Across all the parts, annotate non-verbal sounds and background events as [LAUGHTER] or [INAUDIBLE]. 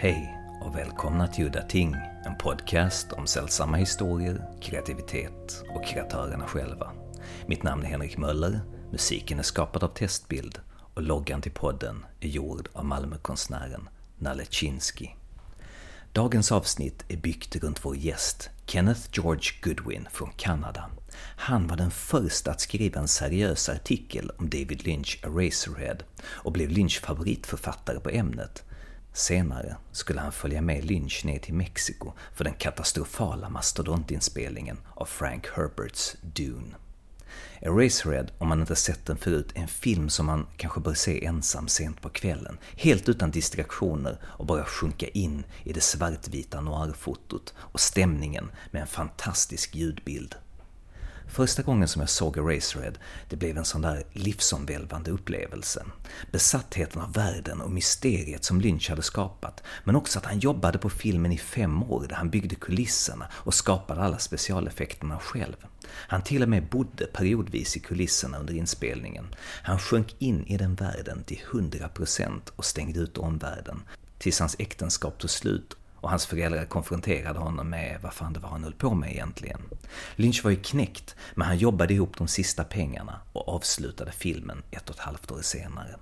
Hej och välkomna till Udda Ting, en podcast om sällsamma historier, kreativitet och kreatörerna själva. Mitt namn är Henrik Möller, musiken är skapad av Testbild och loggan till podden är gjord av Malmökonstnären Nalle Chinsky. Dagens avsnitt är byggt runt vår gäst, Kenneth George Goodwin från Kanada. Han var den första att skriva en seriös artikel om David Lynch Eraserhead och blev Lynch favoritförfattare på ämnet Senare skulle han följa med Lynch ner till Mexiko för den katastrofala mastodontinspelningen av Frank Herberts Dune. Eraserhead, om man inte sett den förut, är en film som man kanske bör se ensam sent på kvällen, helt utan distraktioner och bara sjunka in i det svartvita noirfotot och stämningen med en fantastisk ljudbild. Första gången som jag såg Eraserhead, det blev en sån där livsomvälvande upplevelse. Besattheten av världen och mysteriet som Lynch hade skapat, men också att han jobbade på filmen i fem år där han byggde kulisserna och skapade alla specialeffekterna själv. Han till och med bodde periodvis i kulisserna under inspelningen. Han sjönk in i den världen till 100% och stängde ut omvärlden, tills hans äktenskap tog slut och hans föräldrar konfronterade honom med vad fan det var han höll på med egentligen. Lynch var ju knäckt, men han jobbade ihop de sista pengarna och avslutade filmen ett och ett halvt år senare.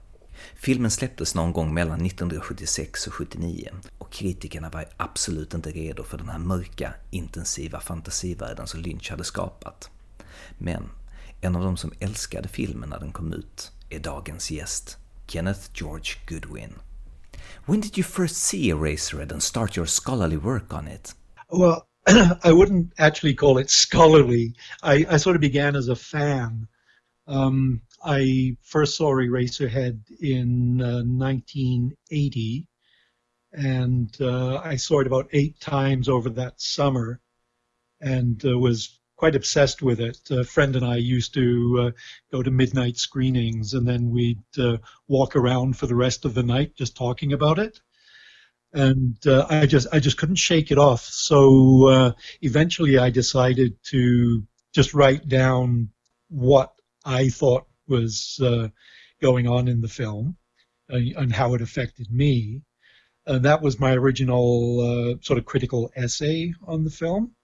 Filmen släpptes någon gång mellan 1976 och 79 och kritikerna var absolut inte redo för den här mörka, intensiva fantasivärlden som Lynch hade skapat. Men en av de som älskade filmen när den kom ut är dagens gäst, Kenneth George Goodwin. When did you first see Eraserhead and start your scholarly work on it? Well, [CLEARS THROAT] I wouldn't actually call it scholarly. I, I sort of began as a fan. Um, I first saw Eraserhead in uh, 1980, and uh, I saw it about eight times over that summer, and uh, was quite obsessed with it. A friend and I used to uh, go to midnight screenings, and then we'd uh, walk around for the rest of the night just talking about it. And uh, I just I just couldn't shake it off. So uh, eventually, I decided to just write down what I thought was uh, going on in the film and how it affected me. And that was my original uh, sort of critical essay on the film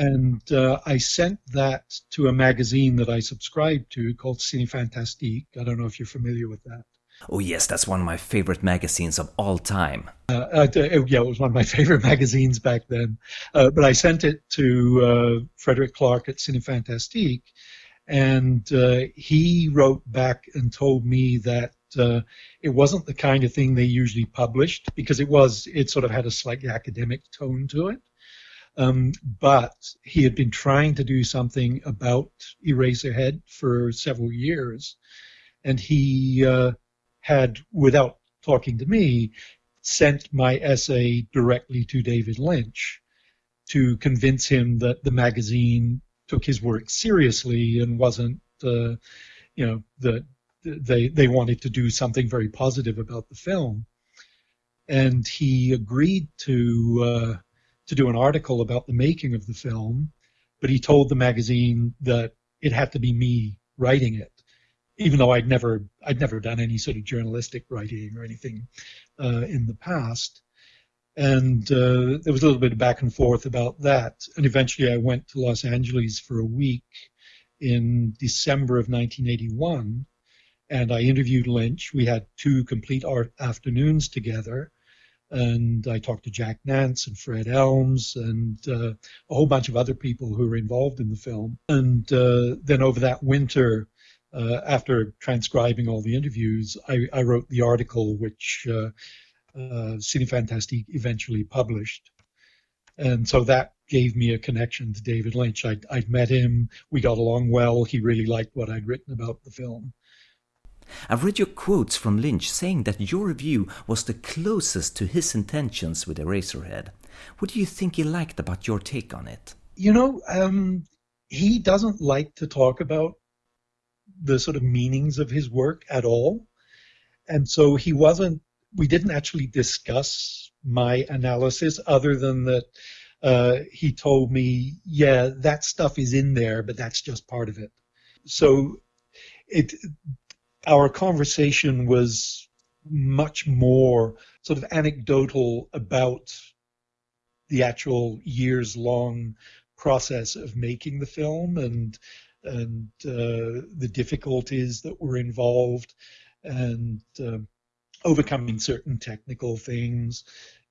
and uh, I sent that to a magazine that I subscribed to called Cinefantastique. I don't know if you're familiar with that. Oh yes, that's one of my favorite magazines of all time. Uh, uh, yeah, it was one of my [LAUGHS] favorite magazines back then. Uh, but I sent it to uh, Frederick Clarke at Cinefantastique, and uh, he wrote back and told me that uh, it wasn't the kind of thing they usually published because it was it sort of had a slightly academic tone to it. Um, but he had been trying to do something about Eraserhead for several years, and he uh, had, without talking to me, sent my essay directly to David Lynch to convince him that the magazine took his work seriously and wasn't, uh, you know, that they they wanted to do something very positive about the film, and he agreed to. Uh, to do an article about the making of the film, but he told the magazine that it had to be me writing it, even though I'd never I'd never done any sort of journalistic writing or anything uh, in the past. And uh, there was a little bit of back and forth about that. And eventually I went to Los Angeles for a week in December of 1981 and I interviewed Lynch. We had two complete art afternoons together and I talked to Jack Nance and Fred Elmes and uh, a whole bunch of other people who were involved in the film. And uh, then over that winter, uh, after transcribing all the interviews, I, I wrote the article which uh, uh, Cinefantastique eventually published. And so that gave me a connection to David Lynch. I'd, I'd met him. We got along well. He really liked what I'd written about the film. I've read your quotes from Lynch saying that your review was the closest to his intentions with Eraserhead. What do you think he liked about your take on it? You know, um, he doesn't like to talk about the sort of meanings of his work at all. And so he wasn't, we didn't actually discuss my analysis other than that uh, he told me, yeah, that stuff is in there, but that's just part of it. So it our conversation was much more sort of anecdotal about the actual years long process of making the film and and uh, the difficulties that were involved and uh, overcoming certain technical things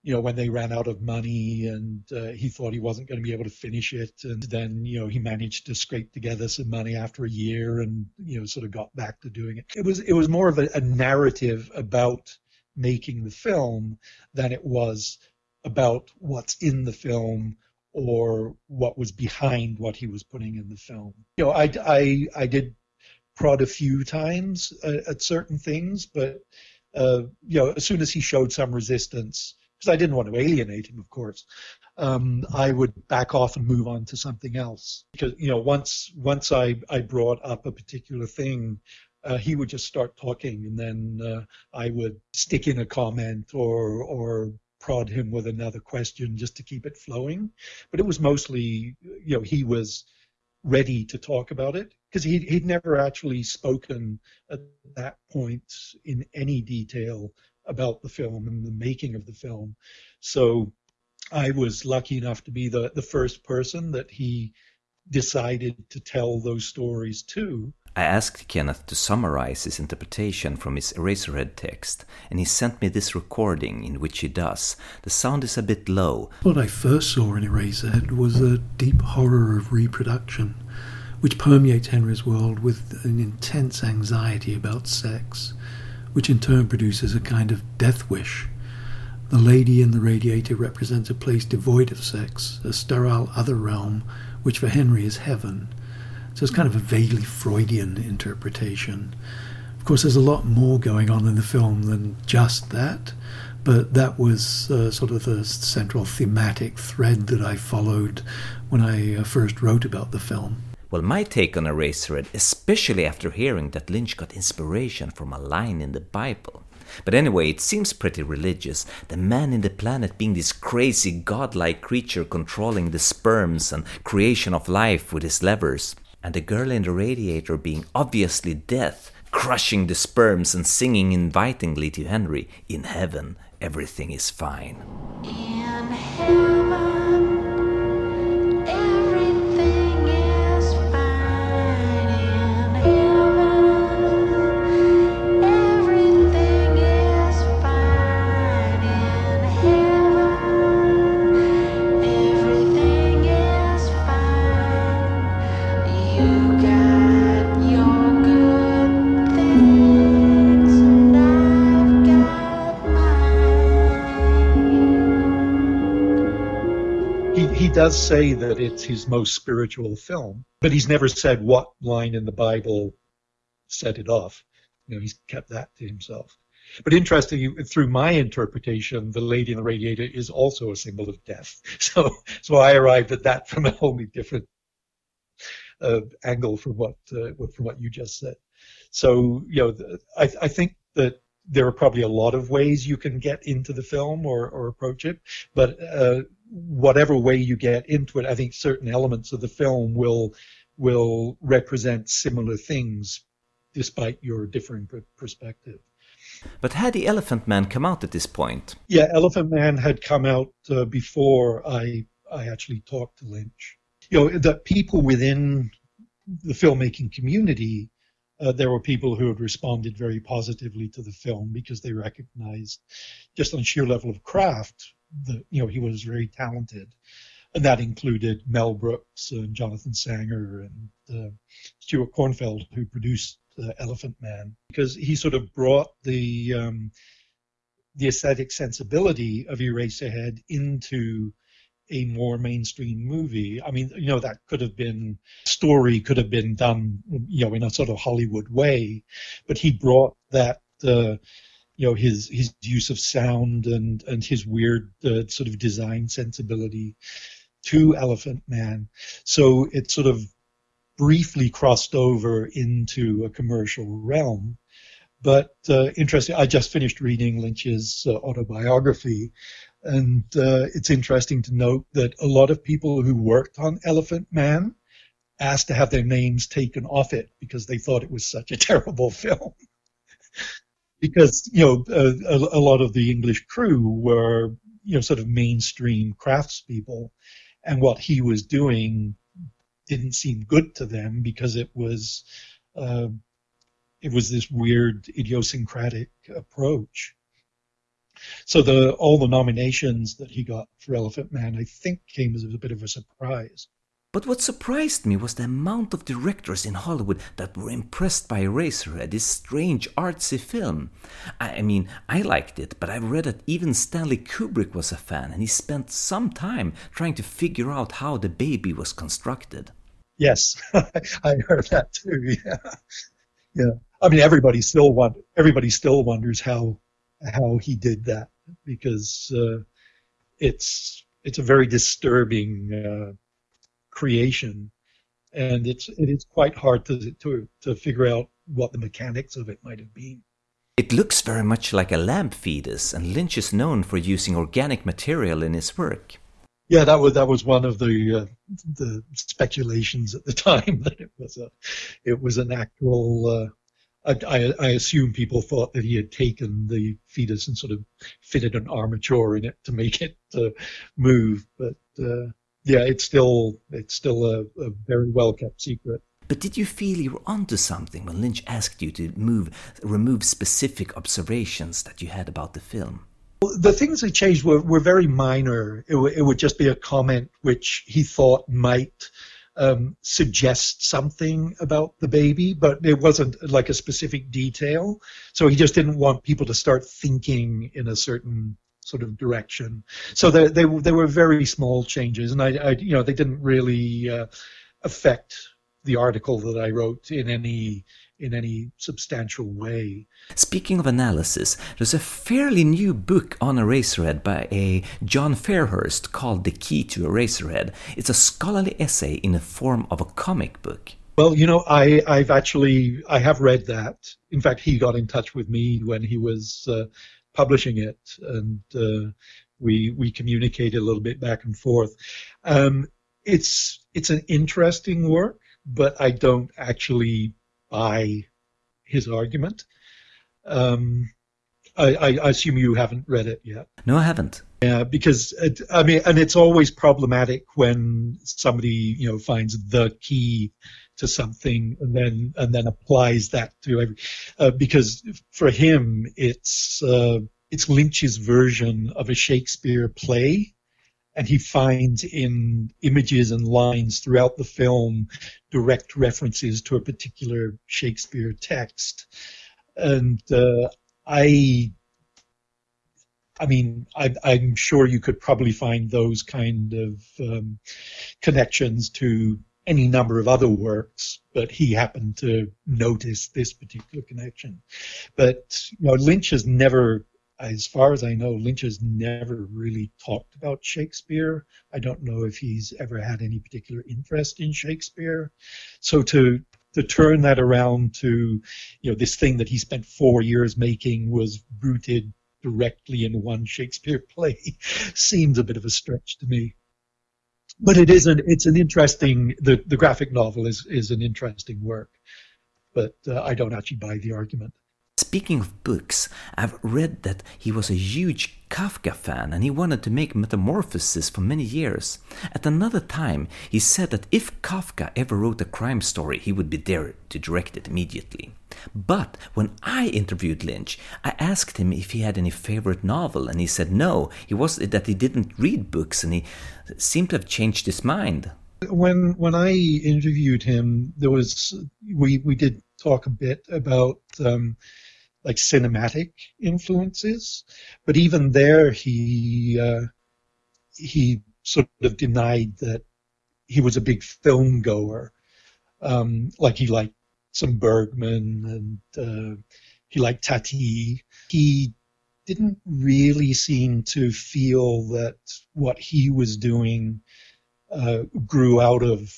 you know when they ran out of money and uh, he thought he wasn't going to be able to finish it and then you know he managed to scrape together some money after a year and you know sort of got back to doing it it was it was more of a, a narrative about making the film than it was about what's in the film or what was behind what he was putting in the film. You know, I, I, I did prod a few times uh, at certain things, but uh, you know, as soon as he showed some resistance, because I didn't want to alienate him, of course, um, I would back off and move on to something else. Because you know, once once I I brought up a particular thing. Uh, he would just start talking, and then uh, I would stick in a comment or or prod him with another question just to keep it flowing. But it was mostly, you know, he was ready to talk about it because he, he'd never actually spoken at that point in any detail about the film and the making of the film. So I was lucky enough to be the, the first person that he decided to tell those stories to. I asked Kenneth to summarize his interpretation from his Eraserhead text, and he sent me this recording in which he does. The sound is a bit low. What I first saw in Eraserhead was a deep horror of reproduction, which permeates Henry's world with an intense anxiety about sex, which in turn produces a kind of death wish. The lady in the radiator represents a place devoid of sex, a sterile other realm, which for Henry is heaven so it's kind of a vaguely Freudian interpretation. Of course, there's a lot more going on in the film than just that, but that was uh, sort of the central thematic thread that I followed when I uh, first wrote about the film. Well, my take on Eraserhead, especially after hearing that Lynch got inspiration from a line in the Bible. But anyway, it seems pretty religious. The man in the planet being this crazy godlike creature controlling the sperms and creation of life with his levers and the girl in the radiator being obviously death, crushing the sperms and singing invitingly to Henry, In heaven, everything is fine. In heaven. Does say that it's his most spiritual film, but he's never said what line in the Bible set it off. You know, he's kept that to himself. But interestingly, through my interpretation, the lady in the radiator is also a symbol of death. [LAUGHS] So, so I arrived at that from a wholly different uh, angle from what uh, from what you just said. So, you know, I, I think that there are probably a lot of ways you can get into the film or, or approach it, but uh, whatever way you get into it, I think certain elements of the film will will represent similar things, despite your differing perspective. But had the Elephant Man come out at this point? Yeah, Elephant Man had come out uh, before I I actually talked to Lynch. You know, the people within the filmmaking community, uh, there were people who had responded very positively to the film because they recognized, just on sheer level of craft, the you know he was very talented, and that included Mel Brooks and Jonathan Sanger and uh, Stuart Cornfeld, who produced uh, Elephant Man, because he sort of brought the um, the aesthetic sensibility of Eraserhead into a more mainstream movie. I mean, you know, that could have been story could have been done, you know, in a sort of Hollywood way, but he brought that uh, you know his his use of sound and and his weird uh, sort of design sensibility to Elephant Man. So it sort of briefly crossed over into a commercial realm. But uh, interesting, I just finished reading Lynch's uh, autobiography, and uh, it's interesting to note that a lot of people who worked on Elephant Man asked to have their names taken off it because they thought it was such a [LAUGHS] terrible film. Because you know a, a, lot of the English crew were you know sort of mainstream craftspeople, and what he was doing didn't seem good to them because it was uh, it was this weird idiosyncratic approach. So the all the nominations that he got for Elephant Man, I think, came as a bit of a surprise. But what surprised me was the amount of directors in Hollywood that were impressed by Eraserhead, this strange artsy film. I mean, I liked it, but I've read that even Stanley Kubrick was a fan, and he spent some time trying to figure out how the baby was constructed. Yes, [LAUGHS] I heard that too. [LAUGHS] Yeah, yeah. I mean, everybody still everybody still wonders how how he did that because uh, it's it's a very disturbing. Uh, creation, and it's it is quite hard to to to figure out what the mechanics of it might have been. It looks very much like a lamp fetus, and Lynch is known for using organic material in his work. Yeah, that was that was one of the uh, the speculations at the [LAUGHS] time that it was a it was an actual. Uh, I, I, assume people thought that he had taken the fetus and sort of fitted an armature in it to make it uh, move, but uh, yeah, it's still it's still a, a very well kept secret. But did you feel you were onto something when Lynch asked you to move, remove specific observations that you had about the film? The things that changed were, were very minor. It, w- it would just be a comment which he thought might um, suggest something about the baby, but it wasn't like a specific detail. So he just didn't want people to start thinking in a certain sort of direction. So they they, they were very small changes, and I, I you know they didn't really uh, affect the article that I wrote in any in any substantial way. Speaking of analysis, there's a fairly new book on Eraserhead by a John Fairhurst called The Key to Eraserhead. It's a scholarly essay in the form of a comic book. Well, you know, I, I've actually I have read that. In fact, he got in touch with me when he was uh, publishing it, and uh, we we communicated a little bit back and forth. Um, it's it's an interesting work, but I don't actually buy his argument. Um, I, I, assume you haven't read it yet. No, I haven't. Yeah, because it, I mean, and it's always problematic when somebody you know finds the key to something and then and then applies that to every uh, because for him it's uh, it's Lynch's version of a Shakespeare play and he finds in images and lines throughout the film direct references to a particular Shakespeare text. And uh, I I mean, I, am sure you could probably find those kind of um, connections to any number of other works, but he happened to notice this particular connection. But you know, Lynch has never, as far as I know, Lynch has never really talked about Shakespeare. I don't know if he's ever had any particular interest in Shakespeare. So to to turn that around to, you know, this thing that he spent four years making was rooted directly in one Shakespeare [LAUGHS] play seems a bit of a stretch to me but it isn't. it's an interesting the the graphic novel is is an interesting work, but uh, I don't actually buy the argument. Speaking of books, I've read that he was a huge Kafka fan and he wanted to make Metamorphosis for many years. At another time, he said that if Kafka ever wrote a crime story, he would be there to direct it immediately. But when I interviewed Lynch, I asked him if he had any favorite novel, and he said no. He was that he didn't read books, and he seemed to have changed his mind. When when I interviewed him, there was we we did talk a bit about. Um, like cinematic influences, but even there he uh, he sort of denied that he was a big film goer. Um, like he liked some Bergman and uh, he liked Tati. He didn't really seem to feel that what he was doing uh, grew out of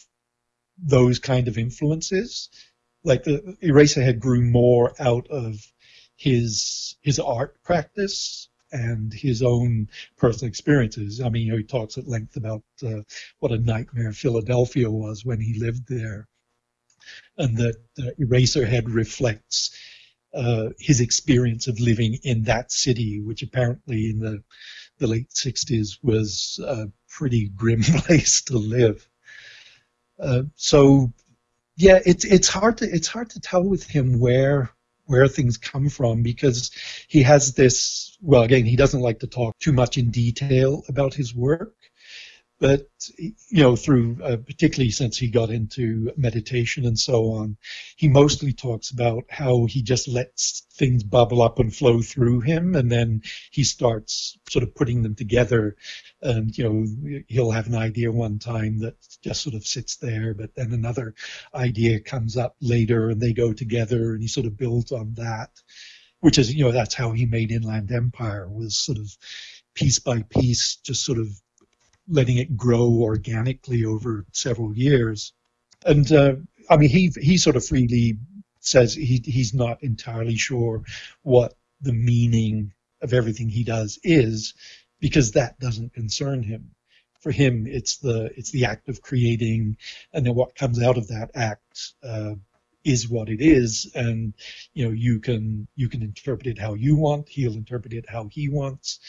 those kind of influences. Like the Eraserhead grew more out of his his art practice and his own personal experiences. I mean, you know, he talks at length about uh, what a nightmare Philadelphia was when he lived there, and that uh, Eraserhead reflects uh, his experience of living in that city, which apparently in the the late 60s was a pretty grim [LAUGHS] place to live. Uh, so, yeah, it's it's hard to it's hard to tell with him where where things come from because he has this. Well, again, he doesn't like to talk too much in detail about his work, but you know, through uh, particularly since he got into meditation and so on, he mostly talks about how he just lets things bubble up and flow through him, and then he starts sort of putting them together. And you know, he'll have an idea one time that just sort of sits there, but then another idea comes up later, and they go together, and he sort of builds on that. Which is, you know, that's how he made Inland Empire was sort of piece by piece, just sort of letting it grow organically over several years. And uh, I mean, he he sort of freely says he he's not entirely sure what the meaning of everything he does is, because that doesn't concern him. For him, it's the it's the act of creating, and then what comes out of that act uh, is what it is and you know you can you can interpret it how you want he'll interpret it how he wants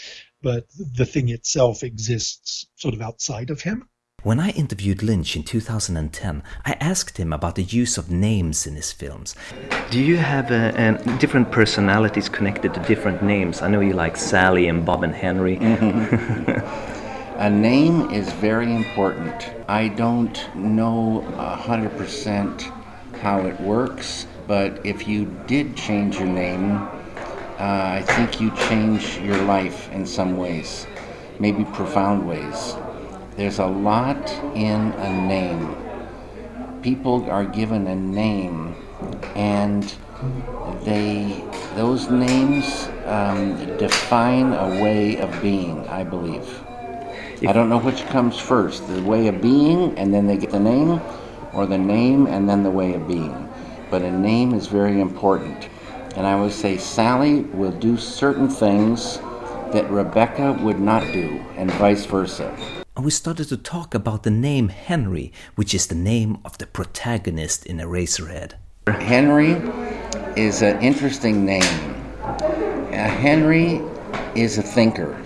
but the thing itself exists sort of outside of him when I interviewed Lynch in 2010, I asked him about the use of names in his films. Do you have uh, different personalities connected to different names? I know you like Sally and Bob and Henry. Mm-hmm. [LAUGHS] a name is very important. I don't know 100% how it works, but if you did change your name, uh, I think you change your life in some ways, maybe profound ways. There's a lot in a name. People are given a name, and they those names um, define a way of being. I believe. I don't know which comes first, the way of being, and then they get the name, or the name and then the way of being. But a name is very important. And I would say Sally will do certain things that Rebecca would not do, and vice versa. And we started to talk about the name Henry, which is the name of the protagonist in Eraserhead. Henry is an interesting name. Uh, Henry is a thinker.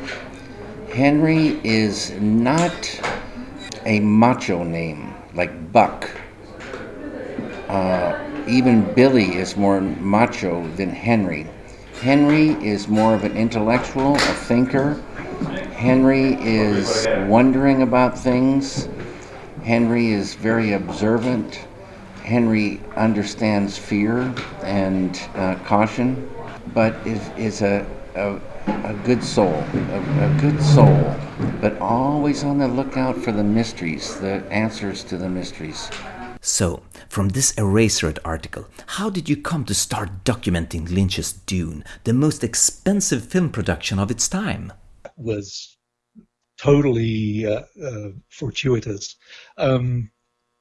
Henry is not a macho name like Buck. Uh, even Billy is more macho than Henry. Henry is more of an intellectual, a thinker. Henry is wondering about things. Henry is very observant. Henry understands fear and uh, caution, but is, is a, a a good soul, a, a, good soul, but always on the lookout for the mysteries, the answers to the mysteries. So, from this Eraserhead article, how did you come to start documenting Lynch's Dune, the most expensive film production of its time? Was totally uh, uh, fortuitous. Um,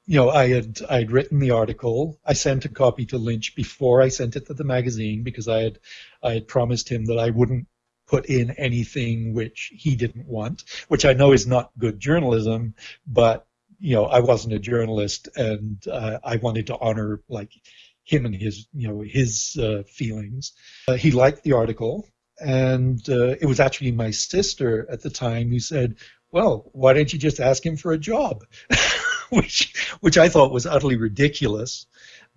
you know, I had I had written the article. I sent a copy to Lynch before I sent it to the magazine because I had I had promised him that I wouldn't put in anything which he didn't want, which I know is not good journalism, but you know, I wasn't a journalist and uh, I wanted to honor like him and his, you know, his uh, feelings. Uh, he liked the article, and uh, it was actually my sister at the time who said, "Well, why don't you just ask him for a job?" [LAUGHS] which, which I thought was utterly ridiculous.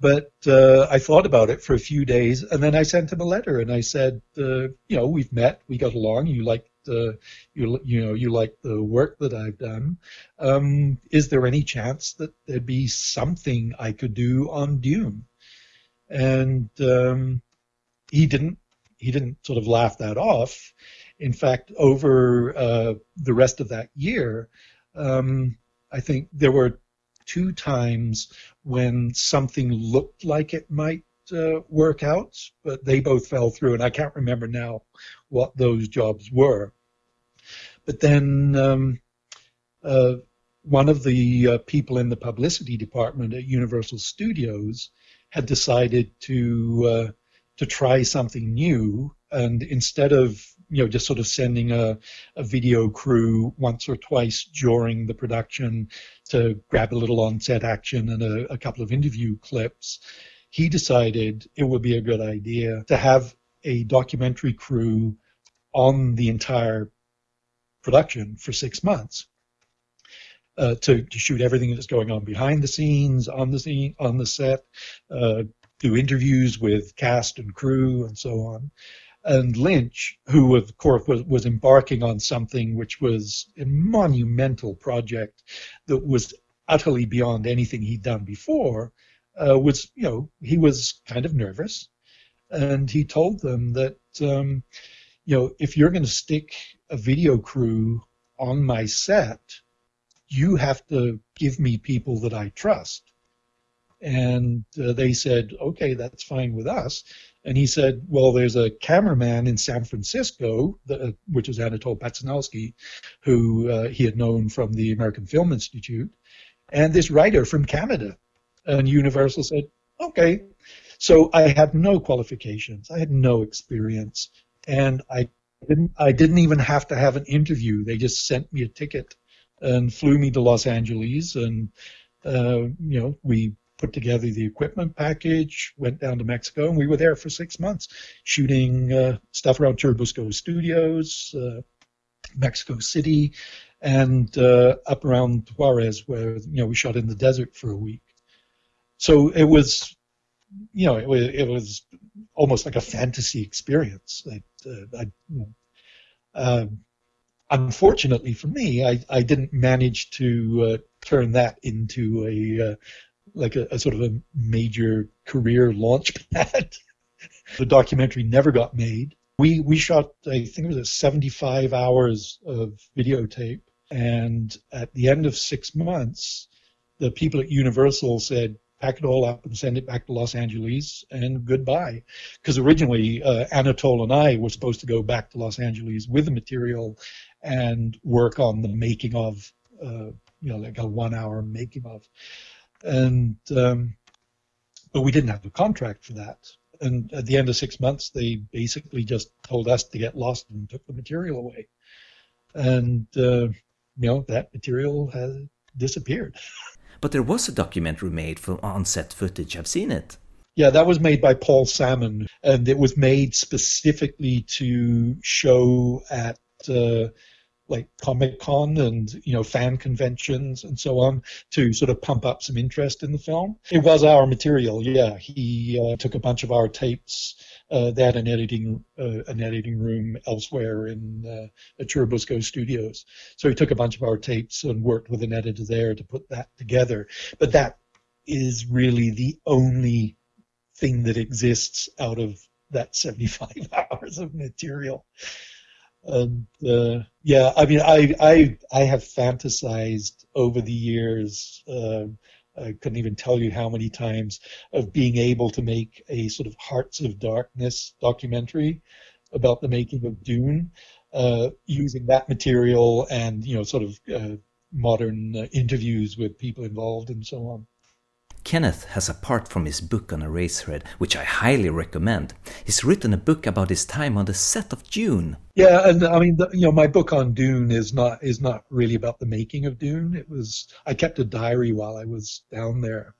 But uh, I thought about it for a few days, and then I sent him a letter, and I said, uh, you know, we've met, we got along. You like the, you you know, you like the work that I've done. Um, is there any chance that there'd be something I could do on Dune? And um, he didn't. He didn't sort of laugh that off. In fact, over uh, the rest of that year, um, I think there were two times when something looked like it might uh, work out, but they both fell through, and I can't remember now what those jobs were. But then um, uh, one of the uh, people in the publicity department at Universal Studios had decided to uh, to try something new, and instead of you know, just sort of sending a, a video crew once or twice during the production to grab a little on-set action and a, a couple of interview clips. he decided it would be a good idea to have a documentary crew on the entire production for six months uh, to, to shoot everything that's going on behind the scenes, on the scene, on the set, uh, do interviews with cast and crew and so on. And Lynch, who of course was, was embarking on something which was a monumental project that was utterly beyond anything he'd done before, uh, was you know he was kind of nervous, and he told them that um, you know if you're going to stick a video crew on my set, you have to give me people that I trust. And uh, they said, okay, that's fine with us. And he said, well, there's a cameraman in San Francisco, the, which is Anatole Patsanowski, who uh, he had known from the American Film Institute, and this writer from Canada. And Universal said, okay. So I had no qualifications. I had no experience. And I didn't, I didn't even have to have an interview. They just sent me a ticket and flew me to Los Angeles. And, uh, you know, we put together the equipment package, went down to Mexico, and we were there for six months shooting uh, stuff around Churubusco Studios, uh, Mexico City, and uh, up around Juarez, where you know we shot in the desert for a week. So it was, you know, it was, it was almost like a fantasy experience. I, uh, I, you know, um, unfortunately for me, I, I didn't manage to uh, turn that into a uh, like a, a, sort of a major career launch [LAUGHS] pad. the documentary never got made. We we shot I think it was 75 hours of videotape, and at the end of six months, the people at Universal said, pack it all up and send it back to Los Angeles and goodbye. Because originally uh, Anatole and I were supposed to go back to Los Angeles with the material and work on the making of, uh, you know, like a one-hour making of, and um, but we didn't have a contract for that. And at the end of six months, they basically just told us to get lost and took the material away. And uh, you know that material has disappeared. But there was a documentary made from on-set footage. I've seen it. Yeah, that was made by Paul Salmon, and it was made specifically to show at uh, like Comic Con and you know fan conventions and so on to sort of pump up some interest in the film. It was our material, yeah. He uh, took a bunch of our tapes. Uh, had an editing uh, an editing room elsewhere in uh, Churubusco Studios, so he took a bunch of our tapes and worked with an editor there to put that together. But that is really the only thing that exists out of that 75 [LAUGHS] hours of material and uh, yeah, I mean, I I I have fantasized over the years. Uh, I couldn't even tell you how many times of being able to make a sort of Hearts of Darkness documentary about the making of Dune, uh, using that material and you know sort of uh, modern uh, interviews with people involved and so on. Kenneth has, apart from his book on a Eraserhead, which I highly recommend, he's written a book about his time on the set of Dune. Yeah, and I mean, the, you know, my book on Dune is not is not really about the making of Dune. It was I kept a diary while I was down there,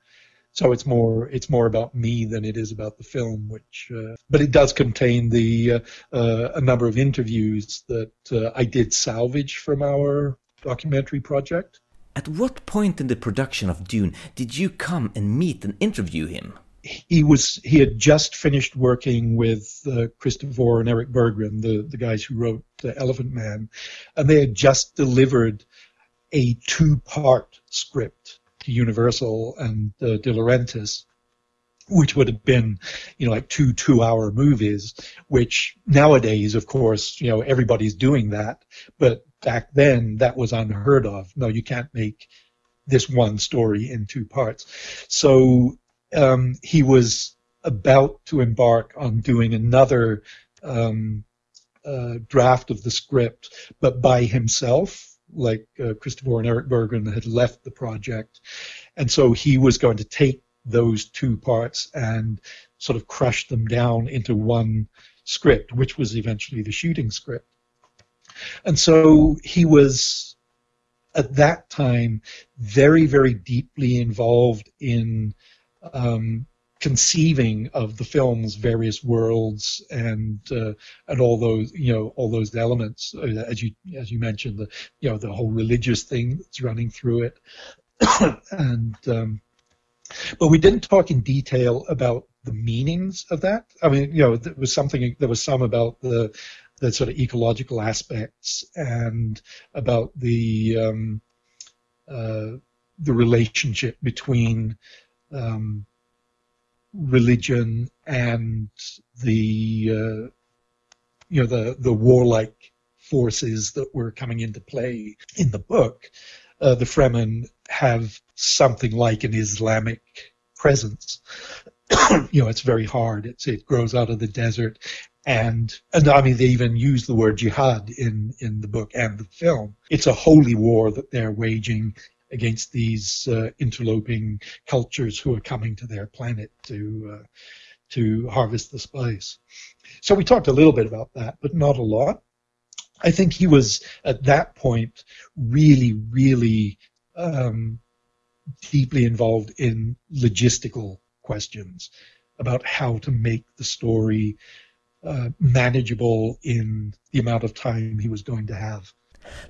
so it's more it's more about me than it is about the film. Which, uh, but it does contain the uh, uh, a number of interviews that uh, I did salvage from our documentary project. At what point in the production of Dune did you come and meet and interview him? He was he had just finished working with uh, Christopher and Eric Bergren, the, the guys who wrote Elephant Man, and they had just delivered a two-part script to Universal and uh, De Laurentiis, which would have been, you know, like two two-hour movies. Which nowadays, of course, you know, everybody's doing that, but back then that was unheard of. No, you can't make this one story in two parts. So um, he was about to embark on doing another um, uh, draft of the script, but by himself. Like uh, Christopher and Eric Bergren had left the project, and so he was going to take those two parts and sort of crush them down into one script, which was eventually the shooting script. And so he was, at that time, very, very deeply involved in um, conceiving of the film's various worlds and uh, and all those you know all those elements uh, as you as you mentioned the you know the whole religious thing that's running through it [COUGHS] and um, but we didn't talk in detail about the meanings of that. I mean, you know, there was something there was some about the the sort of ecological aspects and about the um, uh, the relationship between um, religion and the uh, you know the the warlike forces that were coming into play in the book. Uh, the Fremen have something like an Islamic presence. [COUGHS] you know, it's very hard. It's, it grows out of the desert, and and I mean they even use the word jihad in in the book and the film. It's a holy war that they're waging against these uh, interloping cultures who are coming to their planet to uh, to harvest the spice. So we talked a little bit about that, but not a lot. I think he was at that point really, really um, deeply involved in logistical questions about how to make the story uh, manageable in the amount of time he was going to have.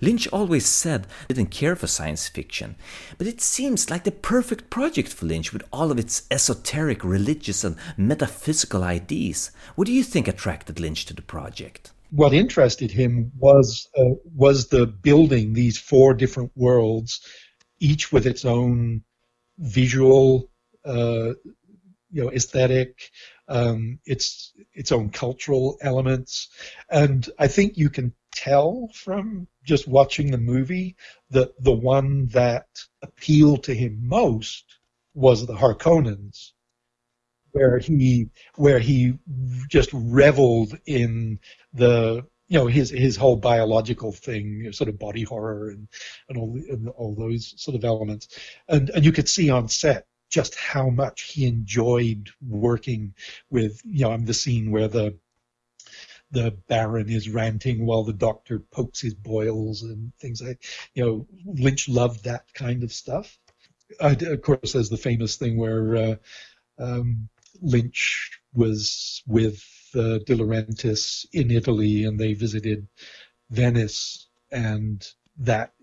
Lynch always said he didn't care for science fiction, but it seems like the perfect project for Lynch with all of its esoteric, religious, and metaphysical ideas. What do you think attracted Lynch to the project? What interested him was uh, was the building these four different worlds, each with its own visual, uh, you know, aesthetic, um, its its own cultural elements, and I think you can tell from just watching the movie that the one that appealed to him most was the Harkonnens, where he where he just reveled in the you know his his whole biological thing, sort of body horror and and all and all those sort of elements, and and you could see on set just how much he enjoyed working with you know the scene where the the Baron is ranting while the doctor pokes his boils and things like you know Lynch loved that kind of stuff. Of course, there's the famous thing where uh, um, Lynch was with uh, De Laurentiis in Italy and they visited Venice, and that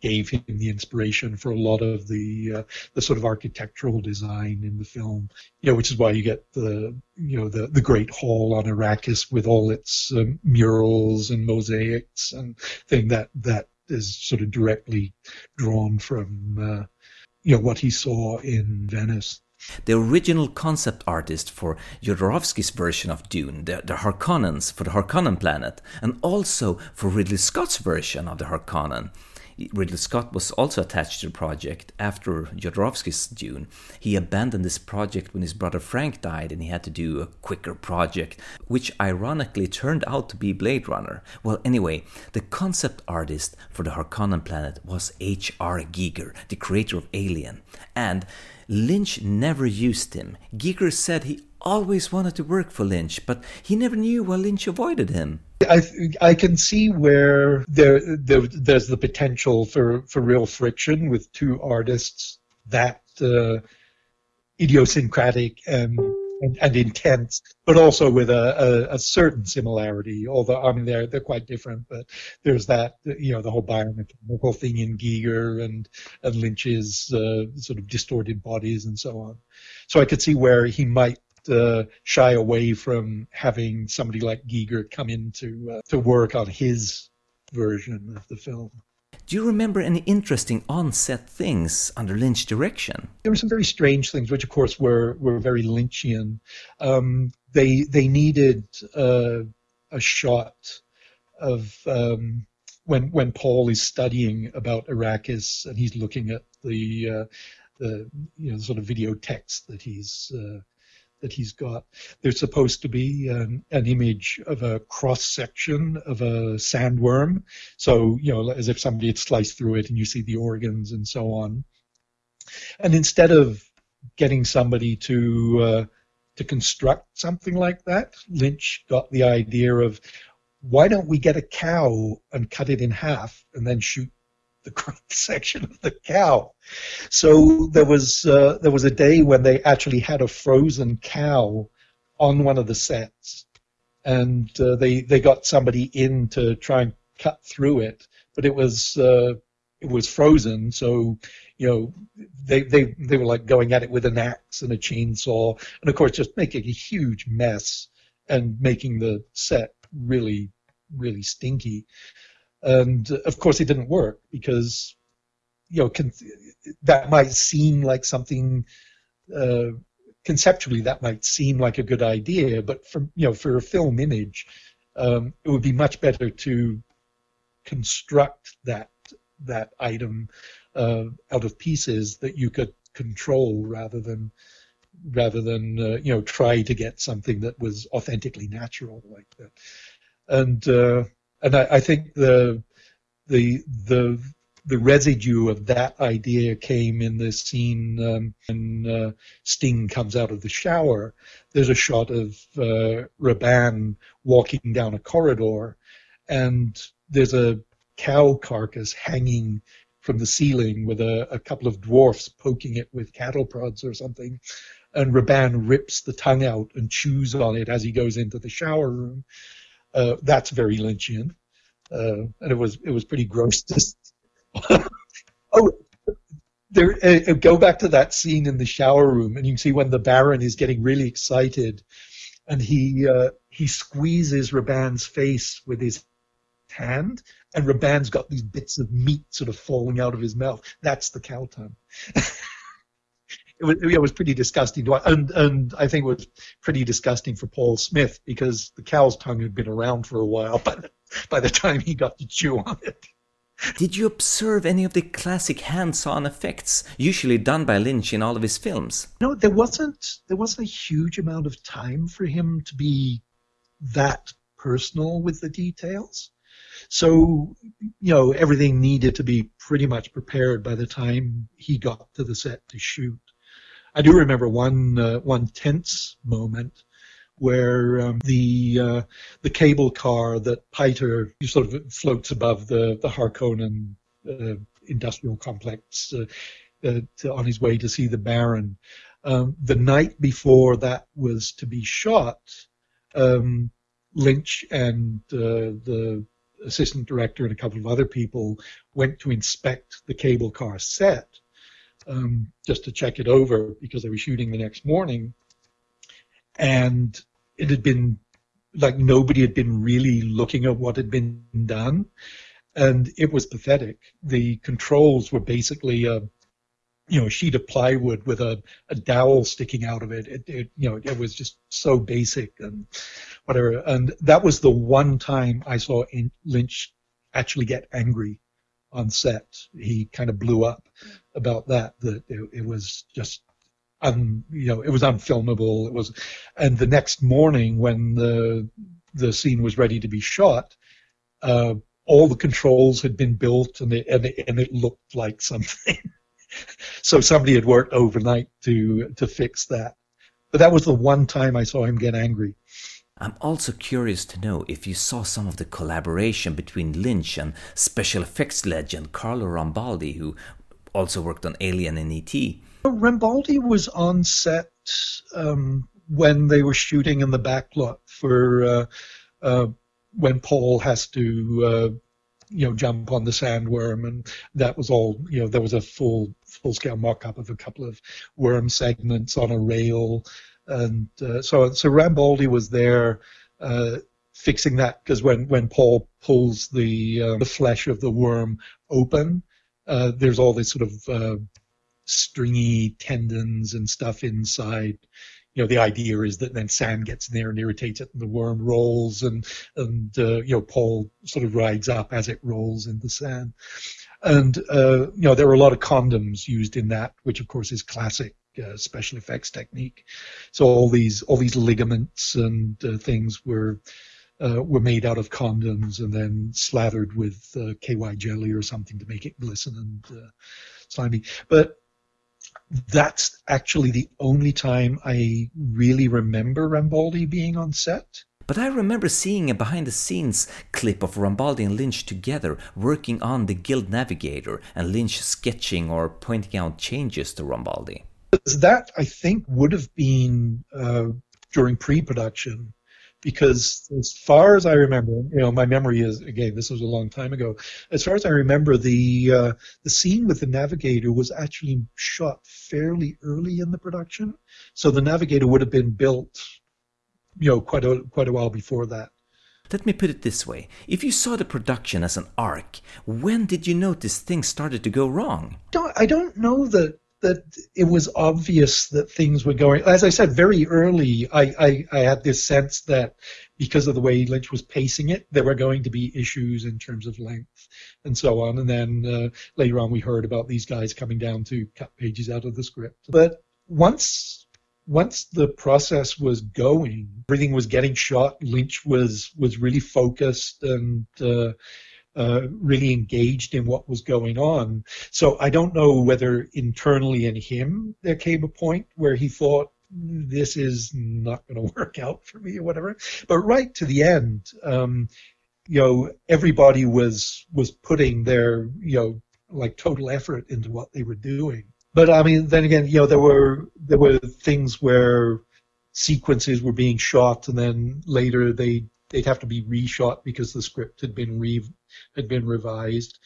gave him the inspiration for a lot of the uh, the sort of architectural design in the film. You know, which is why you get the you know the the Great Hall on Arrakis with all its um, murals and mosaics and thing that that is sort of directly drawn from uh, you know what he saw in Venice. The original concept artist for Jodorowsky's version of Dune, the, the Harkonnens for the Harkonnen planet, and also for Ridley Scott's version of the Harkonnen, Ridley Scott was also attached to the project after Jodorowsky's Dune. He abandoned this project when his brother Frank died and he had to do a quicker project, which ironically turned out to be Blade Runner. Well, anyway, the concept artist for the Harkonnen planet was H.R. Giger, the creator of Alien. And Lynch never used him. Giger said he always wanted to work for Lynch, but he never knew why Lynch avoided him. I I can see where there, there there's the potential for, for real friction with two artists that uh, idiosyncratic and, and, and intense, but also with a, a, a, certain similarity. Although I mean they're they're quite different, but there's that you know the whole biomechanical thing in Giger and and Lynch's uh, sort of distorted bodies and so on. So I could see where he might uh, shy away from having somebody like Giger come in to uh, to work on his version of the film. Do you remember any interesting on-set things under Lynch direction? There were some very strange things, which of course were were very Lynchian. Um, they they needed uh, a shot of um, when when Paul is studying about Arrakis and he's looking at the uh, the you know sort of video text that he's uh, that he's got. There's supposed to be an, an image of a cross section of a sandworm, so you know, as if somebody had sliced through it, and you see the organs and so on. And instead of getting somebody to uh, to construct something like that, Lynch got the idea of why don't we get a cow and cut it in half and then shoot the cross [LAUGHS] section of the cow. So there was uh, there was a day when they actually had a frozen cow on one of the sets, and uh, they they got somebody in to try and cut through it, but it was uh, it was frozen, so you know they they they were like going at it with an axe and a chainsaw, and of course just making a huge mess and making the set really really stinky. And of course, it didn't work because you know con- that might seem like something uh, conceptually that might seem like a good idea, but for you know for a film image, um, it would be much better to construct that that item uh, out of pieces that you could control rather than rather than uh, you know try to get something that was authentically natural like that. And uh, and I, I, think the the the the residue of that idea came in the scene um, when uh, Sting comes out of the shower. There's a shot of uh, Rabban walking down a corridor, and there's a cow carcass hanging from the ceiling with a, a couple of dwarfs poking it with cattle prods or something. And Rabban rips the tongue out and chews on it as he goes into the shower room. Uh, that's very Lynchian, uh, and it was it was pretty gross. [LAUGHS] oh, there. Uh, go back to that scene in the shower room, and you can see when the Baron is getting really excited, and he uh, he squeezes Rabban's face with his hand, and Rabban's got these bits of meat sort of falling out of his mouth. That's the cow tongue. [LAUGHS] it was, it was pretty disgusting to and and I think it was pretty disgusting for Paul Smith because the cow's tongue had been around for a while [LAUGHS] by the, by the time he got to chew on it. Did you observe any of the classic hands-on effects usually done by Lynch in all of his films? No, there wasn't there wasn't a huge amount of time for him to be that personal with the details. So, you know, everything needed to be pretty much prepared by the time he got to the set to shoot. I do remember one uh, one tense moment where um, the uh, the cable car that Piter sort of floats above the the Harkonnen uh, industrial complex uh, uh, to, on his way to see the Baron. Um, the night before that was to be shot, um, Lynch and uh, the assistant director and a couple of other people went to inspect the cable car set um, just to check it over because they were shooting the next morning. And it had been like nobody had been really looking at what had been done. And it was pathetic. The controls were basically a, you know, a sheet of plywood with a, a dowel sticking out of it. It, it. You know, it was just so basic and whatever. And that was the one time I saw Lynch actually get angry on set. He kind of blew up about that. That it, it was just un, you know, it was unfilmable. It was, and the next morning when the the scene was ready to be shot, uh, all the controls had been built and it, and it, and it looked like something. [LAUGHS] so somebody had worked overnight to to fix that. But that was the one time I saw him get angry. I'm also curious to know if you saw some of the collaboration between Lynch and special effects legend Carlo Rambaldi, who also worked on Alien and E.T. Rambaldi was on set um, when they were shooting in the backlot for uh, uh, when Paul has to, uh, you know, jump on the sandworm, and that was all. You know, there was a full full scale mock up of a couple of worm segments on a rail and uh, so so Rambaldi was there uh, fixing that because when when Paul pulls the uh, the flesh of the worm open, uh, there's all this sort of uh, stringy tendons and stuff inside. You know, the idea is that then sand gets in there and irritates it, and the worm rolls, and and uh, you know Paul sort of rides up as it rolls in the sand. And you know, there were a lot of condoms used in that, which of course is classic uh, special effects technique. So all these all these ligaments and uh, things were uh, were made out of condoms and then slathered with uh, KY jelly or something to make it glisten and uh, slimy. But that's actually the only time I really remember Rambaldi being on set. But I remember seeing a behind the scenes clip of Rambaldi and Lynch together working on the Guild Navigator and Lynch sketching or pointing out changes to Rambaldi. That, I think, would have been uh, during pre production because as far as I remember, you know, my memory is again, this was a long time ago. As far as I remember, the uh, the scene with the navigator was actually shot fairly early in the production, so the navigator would have been built, you know, quite a quite a while before that. Let me put it this way. If you saw the production as an arc, when did you notice things started to go wrong? Don't, I don't know that that it was obvious that things were going. As I said, very early, I, I, I, had this sense that because of the way Lynch was pacing it, there were going to be issues in terms of length and so on. And then uh, later on, we heard about these guys coming down to cut pages out of the script. But once once the process was going, everything was getting shot. Lynch was was really focused and. Uh, uh, really engaged in what was going on. So I don't know whether internally in him there came a point where he thought this is not going [LAUGHS] to work out for me or whatever. But right to the end, um, you know, everybody was was putting their you know like total effort into what they were doing. But I mean, then again, you know, there were there were things where sequences were being shot, and then later they they'd have to be reshot because the script had been re had been revised.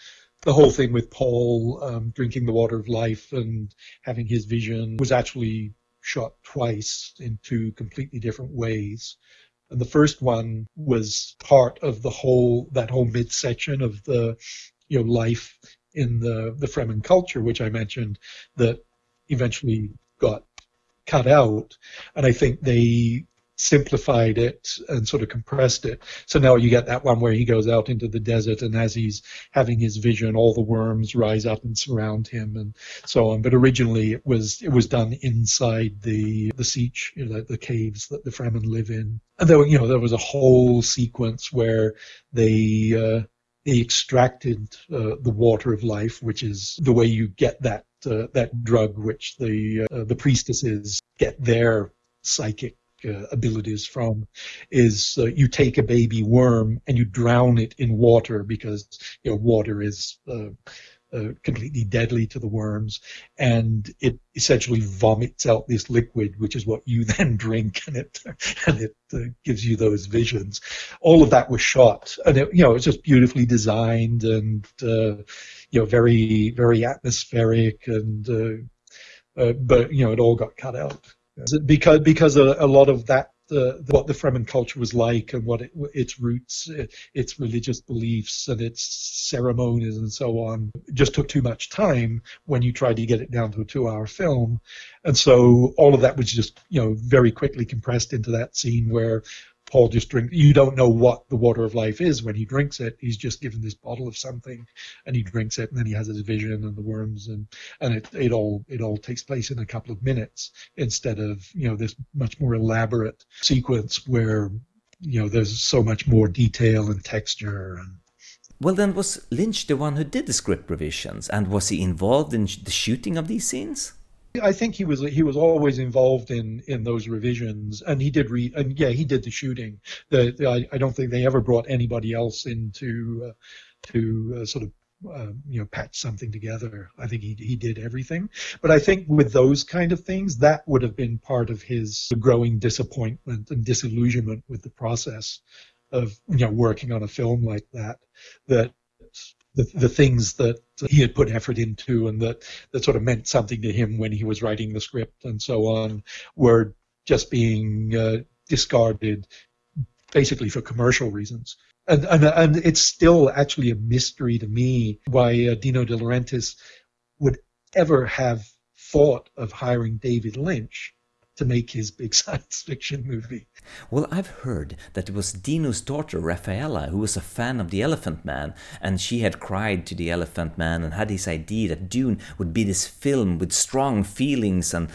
The whole thing with Paul um, drinking the water of life and having his vision was actually shot twice in two completely different ways. And the first one was part of the whole that whole midsection of the you know life in the the Fremen culture, which I mentioned, that eventually got cut out. And I think they simplified it and sort of compressed it. So now you get that one where he goes out into the desert and as he's having his vision, all the worms rise up and surround him and so on. But originally it was it was done inside the the sietch, you know, the caves that the Fremen live in. And there, you know, there was a whole sequence where they uh, they extracted uh, the water of life, which is the way you get that uh, that drug, which the uh, the priestesses get their psychic uh, abilities from is uh, you take a baby worm and you drown it in water because you know water is uh, uh, completely deadly to the worms, and it essentially vomits out this liquid, which is what you [LAUGHS] then drink, and it and it uh, gives you those visions. All of that was shot, and it, you know it's just beautifully designed and uh, you know very very atmospheric, and but you know it all got cut out because because a, a lot of that what the Fremen culture was like and what it, its roots, its religious beliefs, and its ceremonies and so on. Just took too much time when you tried to get it down to a two-hour film, and so all of that was just you know very quickly compressed into that scene where Paul just drink. You don't know what the water of life is when he drinks it. He's just given this bottle of something, and he drinks it, and then he has his vision and the worms, and and it, it all it all takes place in a couple of minutes instead of you know this much more elaborate sequence where you know there's so much more detail and texture and. Well, then, was Lynch the one who did the script revisions, and was he involved in the shooting of these scenes? I think he was he was always involved in, in those revisions, and he did read and yeah he did the shooting. The, the I, I, don't think they ever brought anybody else in to uh, to uh, sort of uh, you know patch something together. I think he he did everything. But I think with those kind of things, that would have been part of his growing disappointment and disillusionment with the process of you know working on a film like that. That the, the things that he had put effort into and that, that sort of meant something to him when he was writing the script and so on were just being uh, discarded basically for commercial reasons. And, and, and it's still actually a mystery to me why uh, Dino De Laurentiis would ever have thought of hiring David Lynch to make his big [LAUGHS] science fiction movie. Well, I've heard that it was Dino's daughter, Raffaella, who was a fan of The Elephant Man, and she had cried to The Elephant Man and had this idea that Dune would be this film with strong feelings, and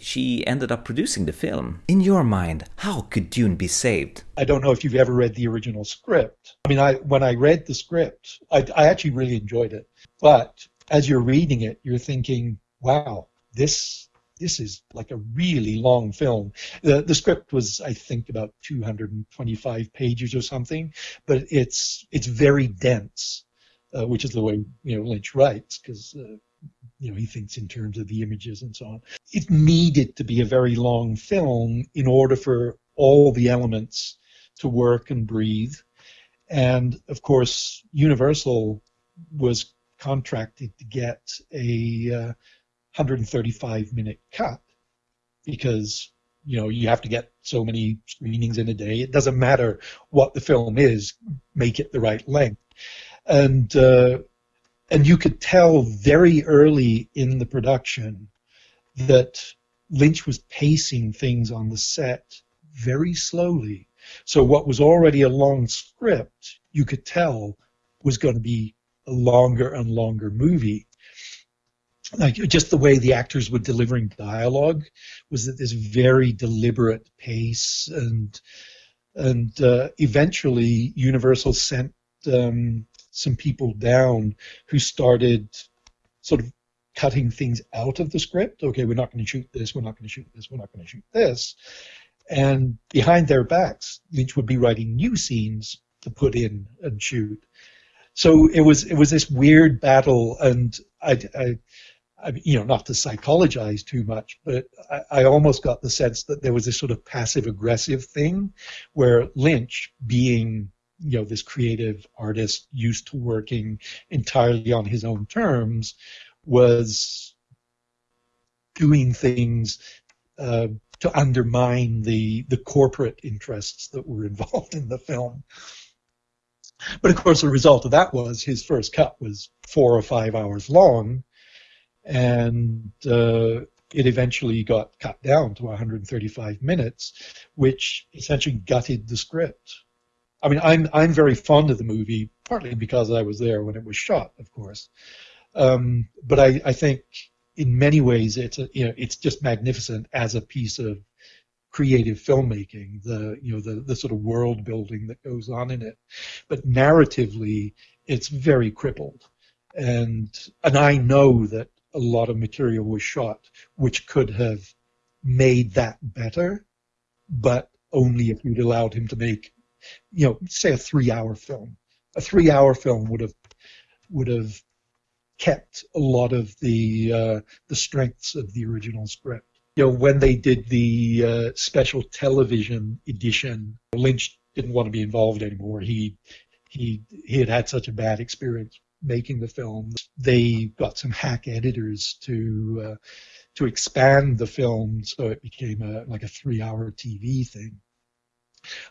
she ended up producing the film. In your mind, how could Dune be saved? I don't know if you've ever read the original script. I mean, I, when I read the script, I, I actually really enjoyed it. But as you're reading it, you're thinking, wow, this this is like a really long film. The the script was I think about 225 pages or something, but it's it's very dense, uh, which is the way you know Lynch writes because. Uh, you know, he thinks in terms of the images and so on. It needed to be a very long film in order for all the elements to work and breathe. And of course, Universal was contracted to get a uh, 135 minute cut because you know you have to get so many screenings in a day. It doesn't matter what the film is, make it the right length. And uh, and you could tell very early in the production that Lynch was pacing things on the set very slowly. So what was already a long script, you could tell was going to be a longer and longer movie. Like just the way the actors were delivering dialogue was at this very deliberate pace, and and uh, eventually Universal sent um, some people down who started sort of cutting things out of the script. Okay, we're not going to shoot this. We're not going to shoot this. We're not going to shoot this. And behind their backs, Lynch would be writing new scenes to put in and shoot. So it was it was this weird battle, and I, I, I mean, you know, not to psychologize too much, but I, I almost got the sense that there was this sort of passive aggressive thing, where Lynch, being you know this creative artist used to working entirely on his own terms, was doing things uh, to undermine the the corporate interests that were [LAUGHS] involved in the film. But of course, the result of that was his first cut was four or five hours long, and uh, it eventually got cut down to 135 minutes, which essentially gutted the script. I mean, I'm I'm very fond of the movie, partly because I was there when it was shot, of course. Um, but I, I think in many ways it's a, you know it's just magnificent as a piece of creative filmmaking, the you know the the sort of world building that goes on in it. But narratively, it's very crippled, and and I know that a lot of material was shot which could have made that better, but only if you'd allowed him to make, you know, say a three-hour film. A three-hour film would have would have kept a lot of the uh, the strengths of the original script you know, when they did the uh, special television edition, Lynch didn't want to be involved anymore. He he he had had such a bad experience making the film. They got some hack editors to uh, to expand the film so it became a like a three-hour TV thing.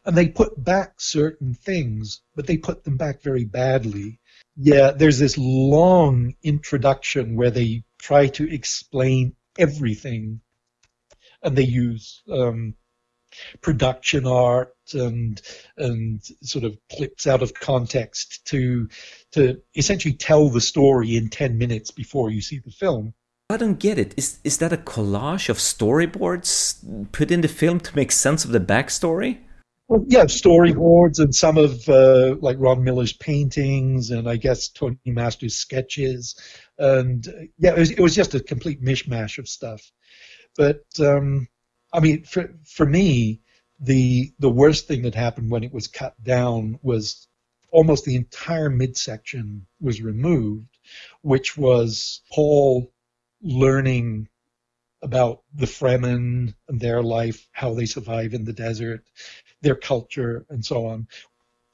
And they put back certain things, but they put them back very badly. Yeah, there's this long introduction where they try to explain everything and they use um, production art and and sort of clips out of context to to essentially tell the story in 10 minutes before you see the film. I don't get it. Is is that a collage of storyboards put in the film to make sense of the backstory? Well, yeah, storyboards and some of uh, like Ron Miller's paintings and I guess Tony Masters' sketches, and yeah, it was, it was just a complete mishmash of stuff. But um, I mean, for for me, the the worst thing that happened when it was cut down was almost the entire midsection was removed, which was Paul learning about the Fremen and their life, how they survive in the desert, their culture, and so on,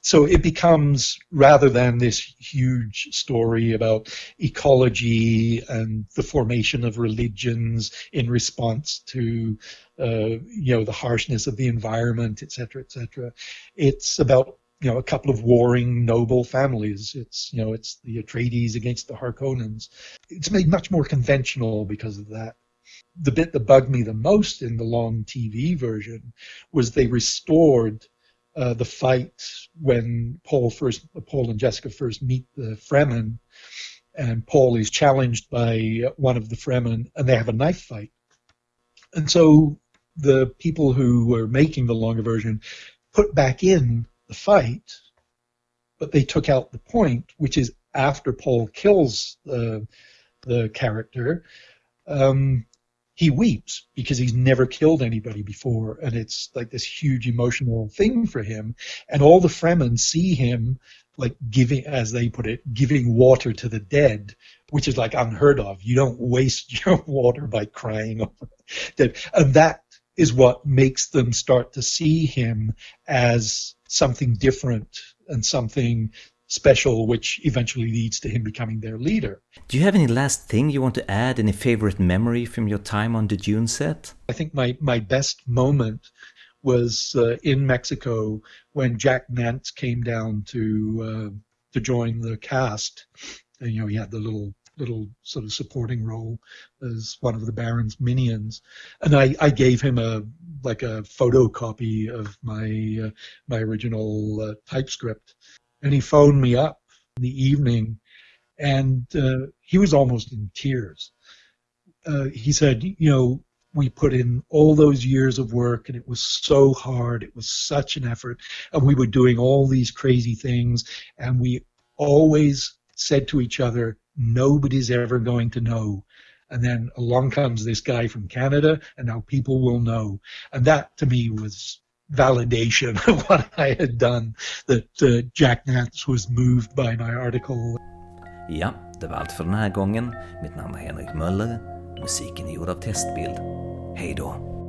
so it becomes rather than this huge story about ecology and the formation of religions in response to uh, you know the harshness of the environment, etc., etc. It's about you know a couple of warring noble families. It's you know it's the Atreides against the Harkonnens. It's made much more conventional because of that. The bit that bugged me the most in the long TV version was they restored uh, the fight when Paul first, Paul and Jessica first meet the Fremen, and Paul is challenged by one of the Fremen, and they have a knife fight. And so the people who were making the longer version put back in the fight, but they took out the point, which is after Paul kills the the character. Um, he weeps because he's never killed anybody before, and it's like this huge emotional thing for him. And all the Fremen see him like giving, as they put it, giving water to the dead, which is like unheard of. You don't waste [LAUGHS] your water by crying [LAUGHS] over dead, and that is what makes them start to see him as something different and something special, which eventually leads to him becoming their leader. Do you have any last thing you want to add? Any favorite memory from your time on the Dune set? I think my, my best moment was uh, in Mexico when Jack Nance came down to uh, to join the cast. And, you know, he had the little little sort of supporting role as one of the Baron's minions, and I, I gave him a like a photocopy of my uh, my original uh, typescript, and he phoned me up in the evening, and uh, he was almost in tears. Uh, he said, you know, we put in all those years of work and it was so hard it was such an effort and we were doing all these crazy things and we always said to each other nobody's ever going to know and then along comes this guy from Canada and now people will know and that to me was validation of [LAUGHS] what I had done that uh, Jack Nance was moved by my article. Ja, det var allt för den här gången. Mitt namn är Henrik Möller. Musiken är gjord av Testbild. Hej då!